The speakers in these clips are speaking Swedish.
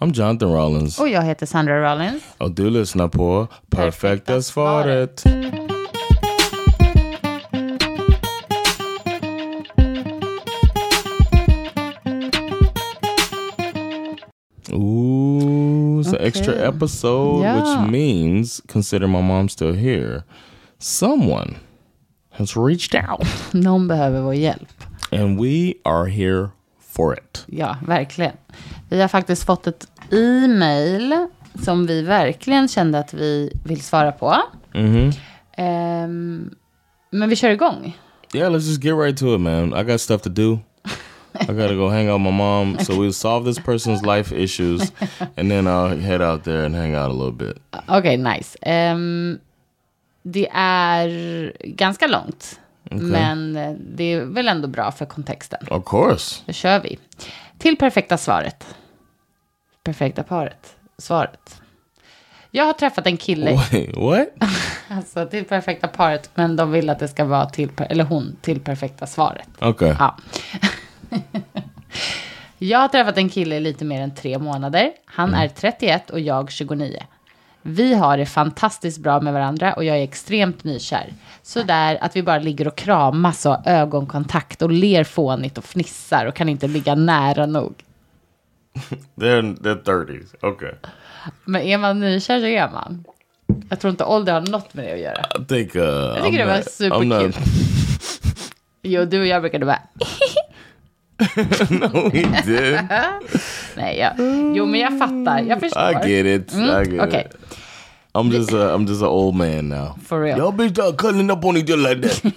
I'm Jonathan Rollins. Och jag heter Sandra Rollins. Och du lyssnar på Perfekta svaret. Ooh, it's an extra episode, Yeah. which means, consider my mom still here, someone has reached out. Någon behöver vår hjälp. And we are here for it. Ja, verkligen. Vi har faktiskt fått ett e-mail som vi verkligen kände att vi vill svara på. Ehm, men vi kör igång. Yeah, let's just get right to it, man. I got stuff to do. I gotta go hang out with my mom. So we'll solve this person's life issues, and then I'll head out there and hang out a little bit. Okej, nice. Ehm, det är ganska långt. Men eh, det är väl ändå bra för kontexten. Of course. Då kör vi. Till perfekta svaret. Perfekta paret. Svaret. Jag har träffat en kille. Wait, what? Alltså till perfekta paret. Men de vill att det ska vara till, eller hon, till perfekta svaret. Okay. Ja. jag har träffat en kille i lite mer än tre månader. Han är 31 och jag 29. Vi har det fantastiskt bra med varandra och jag är extremt nykär. Så där att vi bara ligger och kramas och har ögonkontakt och ler fånigt och fnissar och kan inte ligga nära nog. They're they're thirties. Okay. Men är man nykär så är man. Jag tror inte ålder har något med det att göra. I think. Uh, Jag tycker det I'm var not- I'm superkul. Jo, du och jag brukade bara... no, we did. Nej, jag... Jo, men jag fattar. Jag förstår. I get it. I get Mm, Okej, it. I'm just a I'm just an old man now. for real. Y'all be start cutting up on each other like that.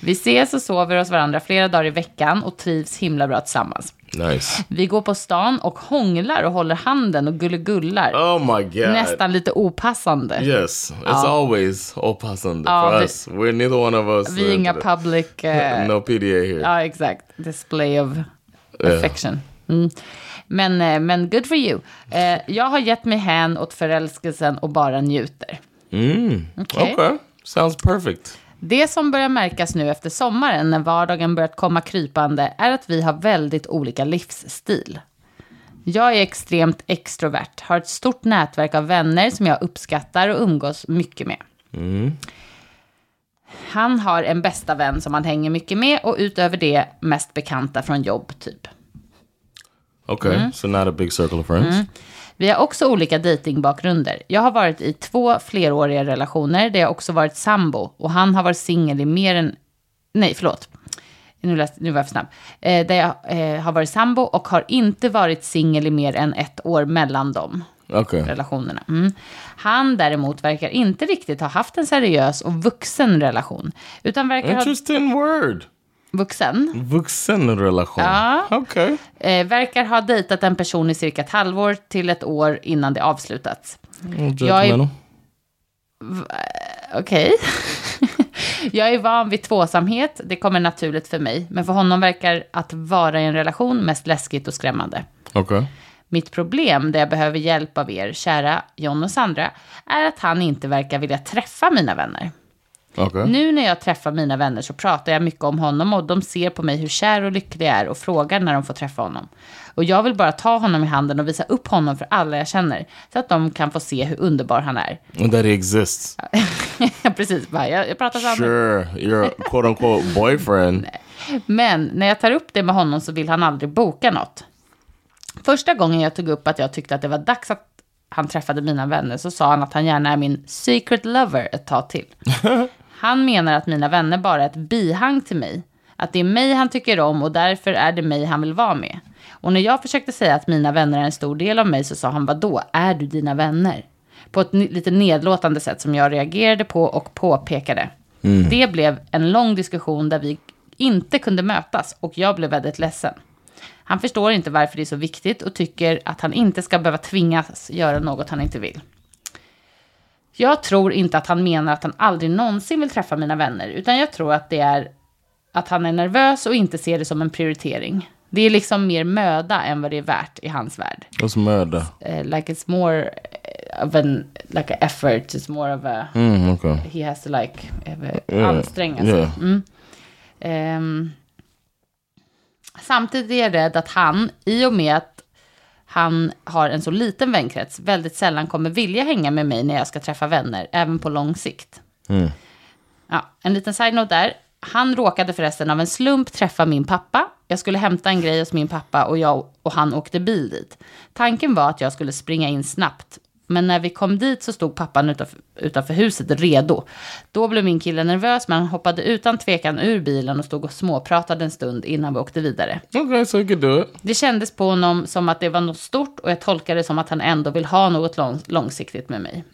Vi ses och sover hos varandra flera dagar i veckan och trivs himla bra tillsammans. nice. Vi går på stan och hånglar och håller handen och gullegullar. Oh my god. Nästan lite opassande. Yes, it's always opassande Ja, for vi- us. We're neither one of us. Vi är uh, inga public... eh, no PDA here. Ja, exakt. Display of affection. Mm. Men, eh, men good for you. Eh, jag har gett mig hän åt förälskelsen och bara njuter. Mm. Okej. Okay. Sounds perfect. Det som börjar märkas nu efter sommaren när vardagen börjat komma krypande är att vi har väldigt olika livsstil. Jag är extremt extrovert, har ett stort nätverk av vänner som jag uppskattar och umgås mycket med. Han har en bästa vän som han hänger mycket med och utöver det mest bekanta från jobb typ. Okay, Mm. so not a big circle of friends. Vi har också olika datingbakgrunder. Jag har varit i två fleråriga relationer där jag också varit sambo och han har varit singel i mer än... Nej, förlåt. Nu, läs, nu var jag för snabb. Eh, där jag eh, har varit sambo och har inte varit singel i mer än ett år mellan dem Okay. relationerna. Mm. Han däremot verkar inte riktigt ha haft en seriös och vuxen relation. Utan verkar ha... Interesting word. Vuxen? Vuxen relation. Ja. Okay. Eh, verkar ha dejtat en person i cirka ett halvår till ett år innan det avslutats. Jag är- Judgmental. Okej. jag är van vid tvåsamhet, det kommer naturligt för mig. Men för honom verkar att vara i en relation mest läskigt och skrämmande. Okay. Mitt problem, där jag behöver hjälp av er, kära John och Sandra, är att han inte verkar vilja träffa mina vänner. Okay. Nu när jag träffar mina vänner så pratar jag mycket om honom och de ser på mig hur kär och lycklig jag är och frågar när de får träffa honom. Och jag vill bara ta honom i handen och visa upp honom för alla jag känner, så att de kan få se hur underbar han är. And that exists. Precis, bara, jag, jag pratar så Sure, your quote unquote boyfriend. Men när jag tar upp det med honom så vill han aldrig boka något. Första gången jag tog upp att jag tyckte att det var dags att han träffade mina vänner så sa han att han gärna är min secret lover ett tag till. Han menar att mina vänner bara är ett bihang till mig. Att det är mig han tycker om och därför är det mig han vill vara med. Och när jag försökte säga att mina vänner är en stor del av mig så sa han vadå, är du dina vänner? På ett lite nedlåtande sätt som jag reagerade på och påpekade. Det blev en lång diskussion där vi inte kunde mötas och jag blev väldigt ledsen. Han förstår inte varför det är så viktigt och tycker att han inte ska behöva tvingas göra något han inte vill. Jag tror inte att han menar att han aldrig någonsin vill träffa mina vänner, utan jag tror att det är att han är nervös och inte ser det som en prioritering. Det är liksom mer möda än vad det är värt i hans värld. What's murder? Uh, like it's more of an like an effort, it's more of a Mm, okay. he has to like uh, Yeah, anstränga sig. yeah. Mm. Ehm, samtidigt är jag rädd att han, i och med att han har en så liten vänkrets, väldigt sällan kommer vilja hänga med mig när jag ska träffa vänner, även på lång sikt. Mm. Ja, en liten side-note där. Han råkade förresten av en slump träffa min pappa. Jag skulle hämta en grej hos min pappa och jag och han åkte bil dit. Tanken var att jag skulle springa in snabbt. Men när vi kom dit så stod pappan utanför, utanför huset redo. Då blev min kille nervös men han hoppade utan tvekan ur bilen och stod och småpratade en stund innan vi åkte vidare. Okay, so. Det kändes på honom som att det var något stort och jag tolkade det som att han ändå vill ha något lång, långsiktigt med mig.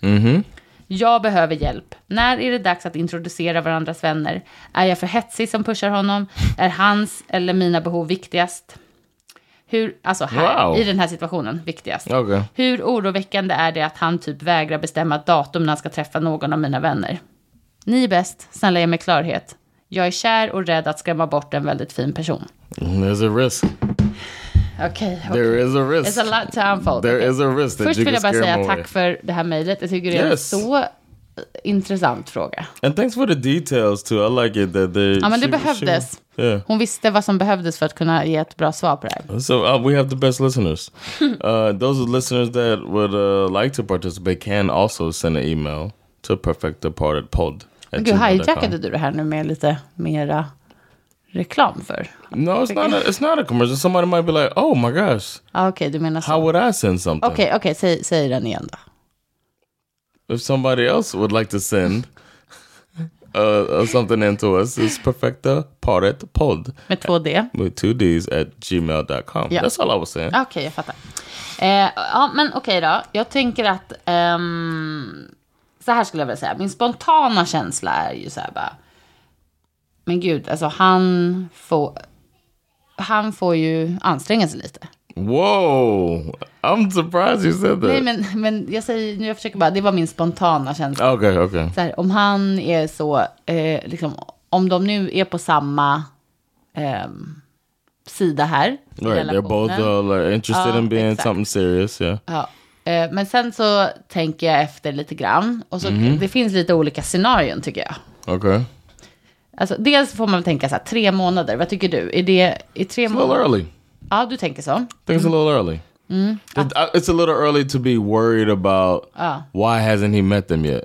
Jag behöver hjälp. När är det dags att introducera varandras vänner? Är jag för hetsig som pushar honom? Är hans eller mina behov viktigast? Hur, alltså här, Wow. i den här situationen, viktigast. Okay. Hur oroväckande är det att han typ vägrar bestämma ett datum när han ska träffa någon av mina vänner? Ni är bäst, snälla ge mig klarhet. Jag är kär och rädd att skrämma bort en väldigt fin person. There's a risk. Okej, okej. There is a risk. It's a lot to unfold. There Okej. is a risk that Först vill jag bara säga tack för det här mejlet. Jag tycker det är Yes. en så intressant fråga. And thanks for the details too. I like it that they. Ja, men det she- behövdes. she- yeah. Hon visste vad som behövdes för att kunna ge ett bra svar på det här. So uh, we have the best listeners. uh, those listeners that would uh, like to participate can also send an email to perfectdepartedpod. Gud, hijackade du det här nu med lite mera reklam för? No, it's not. A, it's not a commercial. Somebody might be like, "Oh my gosh, Ah, Okej, du menar how så. would I send something?" Okej, okej, säg, säg den igen då. If somebody else would like to send uh, uh, something into us, it's perfectapartedpod Med två D. with two D's at gmail.com. Yeah. That's all I was saying. Okej, jag fattar. Eh, ja, men okej då. Jag tänker att... ehm, så här skulle jag vilja säga. Min spontana känsla är ju så här bara... Men gud, alltså han får... Han får ju anstränga sig lite. Whoa, I'm surprised you said that. Nej, men, men jag säger, nu jag försöker bara, det var min spontana känsla. Okay, okay. Så här, om han är så, eh, liksom, om de nu är på samma ehm, sida här. i Right, they're both uh, like, interested Ja, in being exakt. something serious. Yeah. Ja, eh, men sen så tänker jag efter lite grann. Och så, Mhm. Det finns lite olika scenarion tycker jag. Okay. Alltså, dels får man väl tänka så här, tre månader, vad tycker du? Är det är tre månader? early. Ja, du tänker så. I think it's a little early. It- uh, it's a little early to be worried about why hasn't he met them yet.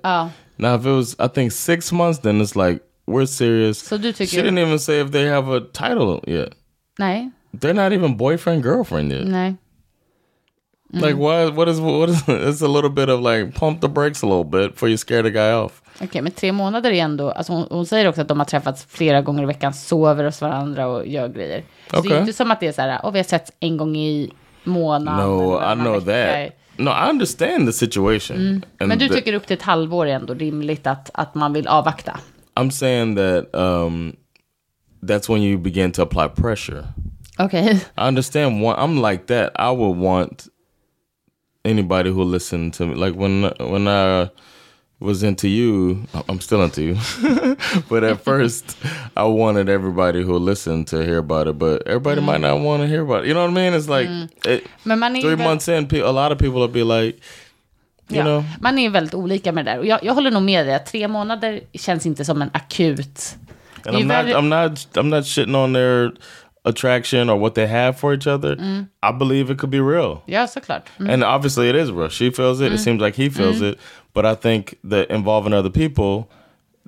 Now, if it was, I think six months, then it's like we're serious. So tycker- she didn't even say if they have a title yet. Nej, They're not even boyfriend girlfriend yet. nej. Like, why? What is? What is? It's a little bit of like pump the brakes a little bit before you scare the guy off. Okej, men tre månader är ändå... Alltså hon, hon säger också att de har träffats flera gånger i veckan, sover hos varandra och gör grejer. Så det är inte som att det är så här, och vi har setts en gång i månaden. No, I know vecka. that. No, I understand the situation. And Men du the- tycker upp till ett halvår är ändå rimligt att, att man vill avvakta? I'm saying that um, that's when you begin to apply pressure. Okej. I understand. One, I'm like that. I would want anybody who listened to me, like when when I was into you. I'm still into you, but at first I wanted everybody who listened to hear about it. But everybody might mm. not want to hear about it. You know what I mean? It's like mm. it, är ju three months in, a lot of people will be like, you Ja, know, Man är väldigt olika med det där. Och jag, jag håller nog med dig, att tre månader känns inte som en akut... And I'm not, I'm not, I'm not shitting on their attraction or what they have for each other. Mm. I believe it could be real, Ja, såklart. Mm. and obviously it is real. She feels it. It seems like he feels it. But I think that involving other people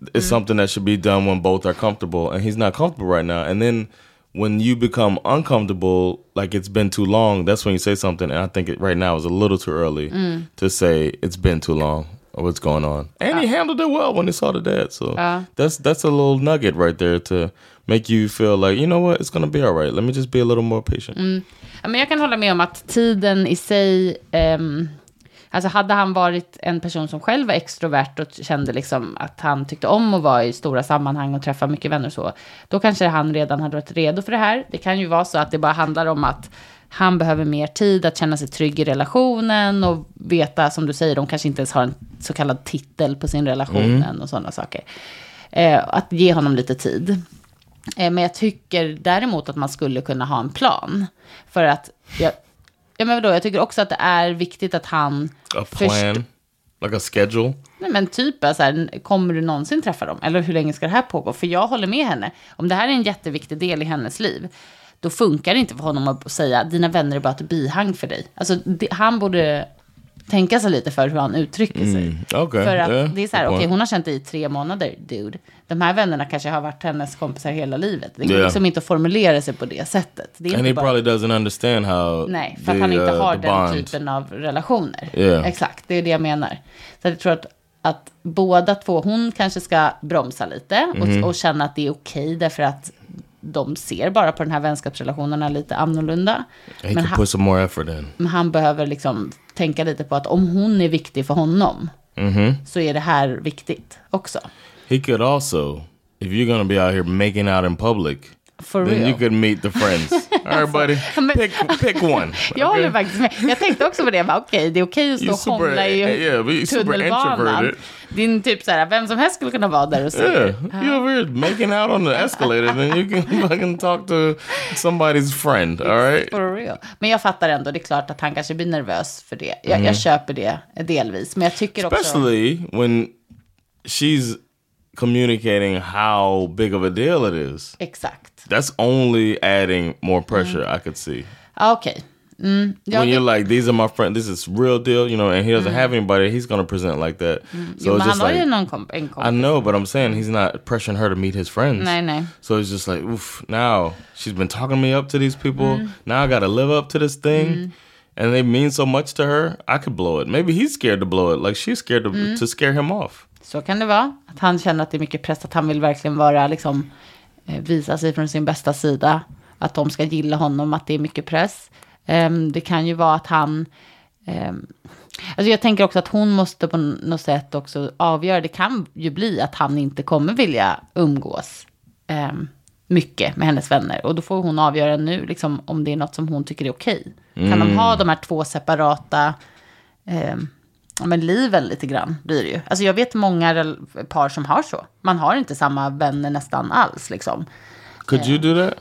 is mm-hmm. something that should be done when both are comfortable, and he's not comfortable right now. And then when you become uncomfortable, like it's been too long, that's when you say something. And I think it right now is a little too early mm. to say it's been too long or what's going on. And he uh. handled it well when he saw the dad. So uh. that's that's a little nugget right there to make you feel like you know what it's gonna be all right. Let me just be a little more patient. Mm. Ja, men jag kan hålla med om att tiden i sig... ehm, Alltså hade han varit en person som själv var extrovert och kände liksom att han tyckte om att vara i stora sammanhang och träffa mycket vänner och så, då kanske han redan hade varit redo för det här. Det kan ju vara så att det bara handlar om att han behöver mer tid att känna sig trygg i relationen och veta, som du säger, de kanske inte ens har en så kallad titel på sin relation och sådana saker. Eh, att ge honom lite tid. Eh, men jag tycker däremot att man skulle kunna ha en plan. För att, jag, ja men vadå, jag tycker också att det är viktigt att han... A plan, like a schedule. Nej, men typ så här, kommer du någonsin träffa dem? Eller hur länge ska det här pågå? För jag håller med henne. Om det här är en jätteviktig del i hennes liv, då funkar det inte för honom att säga dina vänner är bara ett bihang för dig. Alltså, det, han borde tänka sig lite för hur han uttrycker sig. Okay. För att yeah, det är så här, okej, point. hon har känt dig i tre månader, dude. De här vännerna kanske har varit hennes kompisar hela livet. Det går Yeah. liksom inte att formulera sig på det sättet. Det är And he bara... probably doesn't understand how Nej, för att the, han inte uh, har the den typen av relationer. Yeah. Exakt, det är det jag menar. Så jag tror att, att båda två, hon kanske ska bromsa lite och, Mhm. och känna att det är okej därför att de ser bara på den här vänskapsrelationerna lite annorlunda. Men han, men han behöver liksom tänka lite på att om hon är viktig för honom Mm-hmm. så är det här viktigt också. He could also, if you're gonna be out here making out in public, For then real. you could meet the friends. All right, buddy, pick pick one. Jag håller okay? faktiskt med. Jag tänkte också på det. Okej, det är okej att stå och hångla i yeah, super tunnelbanan. Din typ så här, vem som helst skulle kunna vara där och se. Yeah, here making out on the escalator, then you can fucking talk to somebody's friend. All right. For real. Men jag fattar ändå, det är klart att han kanske blir nervös för det. Jag, Mm. jag köper det delvis. Men jag tycker också... Especially when she's communicating how big of a deal it is. Exakt. That's only adding more pressure. I could see. Okay. Mm. Ja, when det, you're like, these are my friends, this is real deal, you know, and he doesn't have anybody, he's gonna present like that. So Mm. jo, it's han just har ju like, någon komp en kompis. I know, but I'm saying he's not pressuring her to meet his friends. Nej, nej. So it's just like, oof, now she's been talking me up to these people. Mm. Now I gotta live up to this thing. And they mean so much to her, I could blow it. Maybe he's scared to blow it. Like she's scared to, Mm. to scare him off. Så kan det vara. Att han känner att det är mycket press, att han vill verkligen vara, liksom, eh, visa sig från sin bästa sida. Att de ska gilla honom, att det är mycket press. Ehm, det kan ju vara att han... ehm, alltså jag tänker också att hon måste på något sätt också avgöra. Det kan ju bli att han inte kommer vilja umgås ehm, mycket med hennes vänner. Och då får hon avgöra nu liksom, om det är något som hon tycker är okej. Kan de ha de här två separata ja, men liven lite grann blir det ju. Alltså jag vet många par som har så. Man har inte samma vänner nästan alls liksom. Could you do that?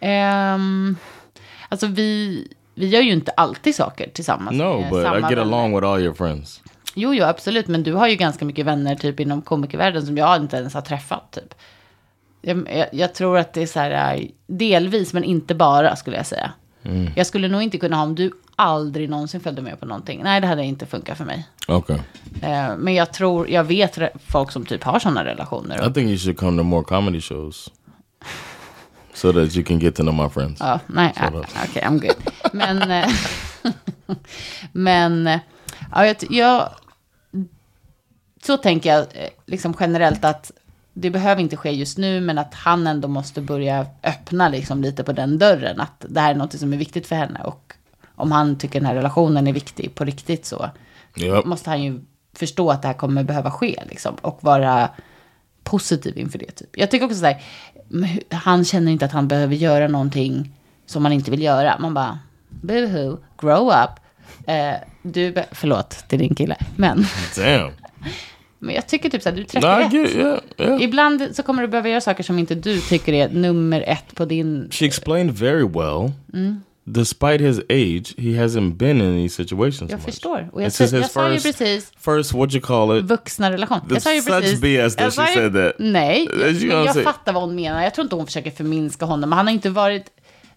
Ehm, alltså vi, vi gör ju inte alltid saker tillsammans. No, but I get vänner. along with all your friends. Jo, jo, absolut. Men du har ju ganska mycket vänner typ inom komikervärlden som jag inte ens har träffat typ. Jag, jag, jag tror att det är så här, äh, delvis, men inte bara skulle jag säga. Mm. Jag skulle nog inte kunna ha om du aldrig någonsin följde med på någonting. Nej, det hade inte funkat för mig. Okay. Eh, men jag tror, jag vet folk som typ har sådana relationer. I think you should come to more comedy shows. So that you can get to know my friends. Ja, nej, Så ah, okej, I'm good. Men, eh, men, ja, jag, jag, så tänker jag eh, liksom generellt att det behöver inte ske just nu, men att han ändå måste börja öppna liksom lite på den dörren, att det här är något som är viktigt för henne. Och om han tycker den här relationen är viktig på riktigt så Yep. måste han ju förstå att det här kommer behöva ske liksom, och vara positiv inför det. Typ. Jag tycker också så här, han känner inte att han behöver göra någonting som han inte vill göra. Man bara, boohoo, grow up. Eh, du, förlåt till din kille, men, Damn. men jag tycker typ så här, du I 31. get yeah, yeah. Ibland så kommer du behöva göra saker som inte du tycker är nummer ett på din... She explained very well. Mm. Despite his age, he hasn't been in these situations. Jag much. förstår. Och jag, This is sa- jag his sa ju precis first, what you call it? vuxna relation. Jag sa ju such precis... BS that she said that. Nej, jag, jag fattar vad hon menar. Jag tror inte hon försöker förminska honom. Men han har inte varit...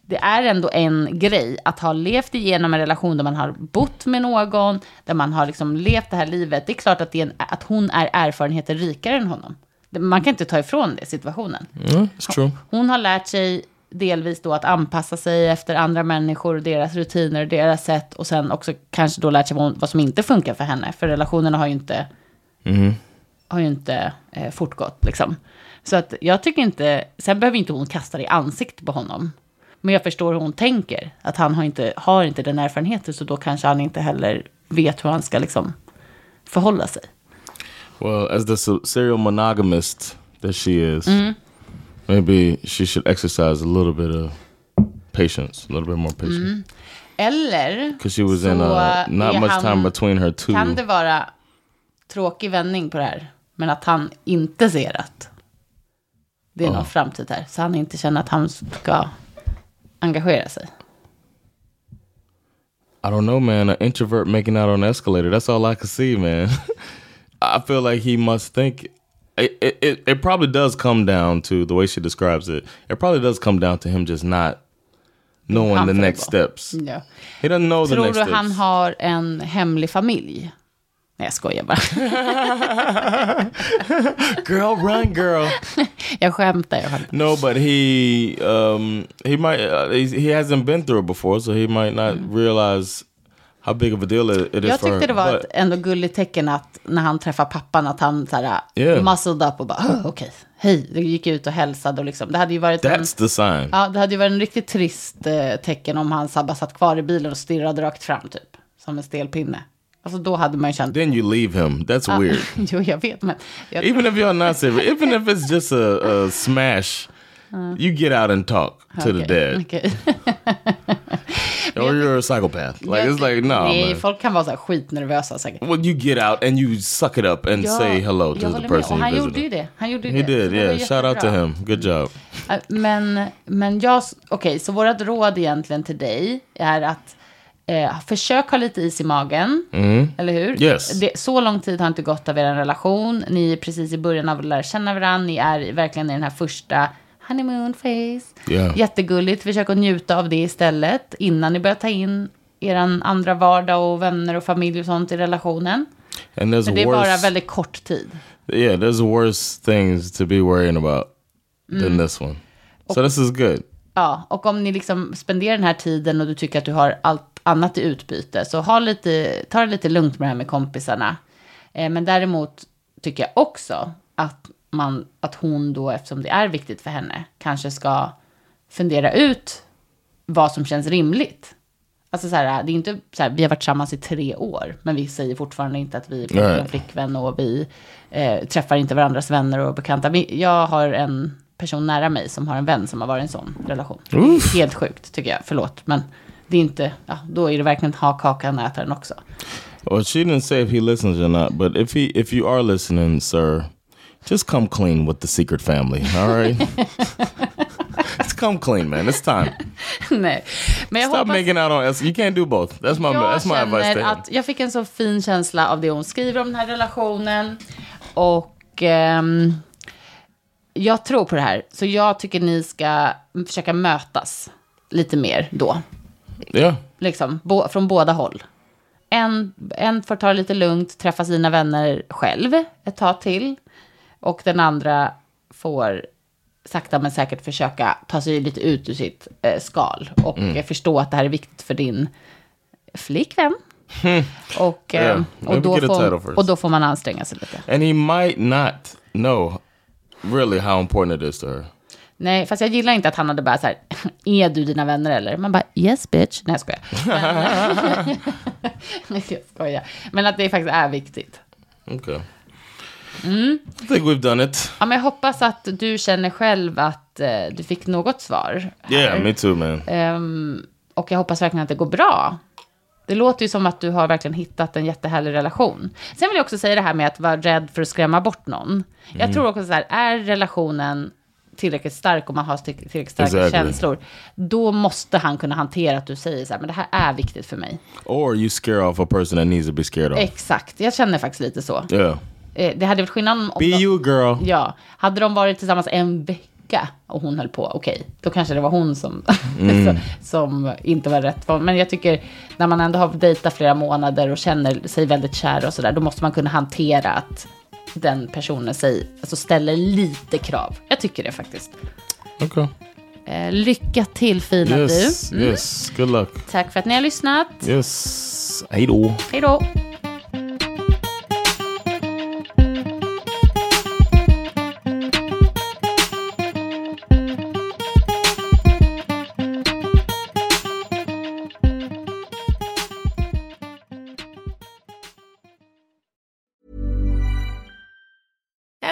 Det är ändå en grej att ha levt igenom en relation där man har bott med någon, där man har liksom levt det här livet. Det är klart att, är en, att hon är erfarenheter rikare än honom. Man kan inte ta ifrån det situationen. Yeah, it's true. Hon har lärt sig delvis då att anpassa sig efter andra människor, deras rutiner deras sätt. Och sen också kanske då lärt sig vad, som inte funkar för henne. För relationerna har ju inte, har ju inte eh, fortgått liksom. Så att jag tycker inte, sen behöver inte hon kasta det i ansiktet på honom. Men jag förstår hur hon tänker. Att han har inte, har inte den erfarenheten, så då kanske han inte heller vet hur han ska liksom förhålla sig. Well, as the se- serial monogamist that she is, Mm-hmm. Maybe she should exercise a little bit of patience, a little bit more patience. Mm. Eller Because she was in uh, not much han- time between her two. kan det vara tråkig vändning på det här, men att han inte ser att det är någon framtid här, så han inte känner att han ska engagera sig. I don't know, man. An introvert making out on an escalator. That's all I can see, man. I feel like he must think. It, it, it, probably does come down to the way she describes it. It probably does come down to him just not knowing the next steps. Ja. He doesn't know the Tror next du steps. han har en hemlig familj? Nej, jag skojar bara. Girl, run, girl. Jag skämtar, jag skämtar. no, but he um he might uh, he, he hasn't been through it before, so he might not realize how big of a deal it, it is Jag tyckte det var But- ett ändå gulligt tecken att när han träffar pappan att han så här Yeah. muscled up och bara "Åh, okej, hej, det gick ut och hälsade och liksom. Det hade ju varit en, that's the sign. ja, det hade ju varit en riktigt trist eh, tecken om han så bara satt kvar i bilen och stirrade rakt fram typ. Som en stel pinne. Alltså då hade man ju känt, Then you leave him. That's weird. jo jag vet men. Jag, Even if you're not serious, even if it's just a, a smash, you get out and talk to the dad, okej. or you're a psychopath. Like it's like no, Nej, man. folk kan vara så här skitnervösa säkert. Well, you get out and you suck it up and Ja, say hello jag to the håller med. person Och han gjorde ju det. Han gjorde He det. did, yeah. Shout out to jättebra. him. Good job. Äh, Men, men jag, okej, så vårt råd egentligen till dig är att eh, försök ha lite is i magen, eller hur? Mm. Yes. Det, så lång tid har inte gått av er relation, ni är precis i början av att lära känna varandra, ni är verkligen i den här första honeymoon phase. Yeah. Jättegulligt, försök att njuta av det istället, innan ni börjar ta in er andra vardag och vänner och familj och sånt i relationen. And there's För det är worse. bara väldigt kort tid. Yeah, there's worse things to be worrying about Mm. than this one. So this is good. Ja, och om ni liksom spenderar den här tiden och du tycker att du har allt annat i utbyte, så ha lite, ta det lite lugnt med det här med kompisarna. Eh, men däremot tycker jag också att, man, att hon då, eftersom det är viktigt för henne, kanske ska fundera ut vad som känns rimligt. Alltså så här, det är inte så här, vi har varit tillsammans i tre år, men vi säger fortfarande inte att vi är och flickvän och vi eh, träffar inte varandras vänner och bekanta. Vi, jag har en person nära mig som har en vän som har varit i en sån relation. Är Helt sjukt tycker jag, förlåt. Men det är inte, ja, då är det verkligen ha kakan och äta den också. Well, she didn't say if he listens or not, but if he if you are listening, sir, just come clean with the secret family. All right. just come clean, man. It's time. Nej, men jag Stop hoppas... making out on us. You can't do both. That's my jag that's my advice to att jag fick en så fin känsla av det hon skriver om den här relationen. Och ehm, jag tror på det här. Så jag tycker ni ska försöka mötas lite mer då. Yeah. Liksom, bo, från båda håll. En, en får ta det lite lugnt, träffa sina vänner själv ett tag till. Och den andra får sakta men säkert försöka ta sig lite ut ur sitt eh, skal. Och Mm. eh, förstå att det här är viktigt för din flickvän. och, eh, Yeah, och, då får, och då får man anstränga sig lite. And he might not know really how important it is to her. Nej, fast jag gillar inte att han hade bara så här, är du dina vänner eller? Man bara, yes bitch. Nej, jag skojar. Men, jag skojar. Men att det faktiskt är viktigt. Okay. Mm. I think we've done it. Ja, men jag hoppas att du känner själv att eh, du fick något svar. här. Yeah, me too, man. Ehm, och jag hoppas verkligen att det går bra. Det låter ju som att du har verkligen hittat en jättehärlig relation. Sen vill jag också säga det här med att vara rädd för att skrämma bort någon. Jag tror också så här, är relationen tillräckligt stark och man har tillräckligt starka Exactly. känslor, då måste han kunna hantera att du säger så här, men det här är viktigt för mig. Or you scare off a person that needs to be scared off. Exakt, jag känner faktiskt lite så. Yeah. Eh, Det hade varit skillnad om... Be de- you, girl. Ja, hade de varit tillsammans en vecka och hon höll på, okej, då kanske det var hon som, Mm. som, inte var rätt Men jag tycker, när man ändå har dejtat flera månader och känner sig väldigt kär och sådär, då måste man kunna hantera att den personen sig, alltså ställer lite krav. Jag tycker det faktiskt. Okay. Eh, lycka till fina Yes, du. Mm. yes. Good luck. Tack för att ni har lyssnat. Yes. Hej då. Hej då.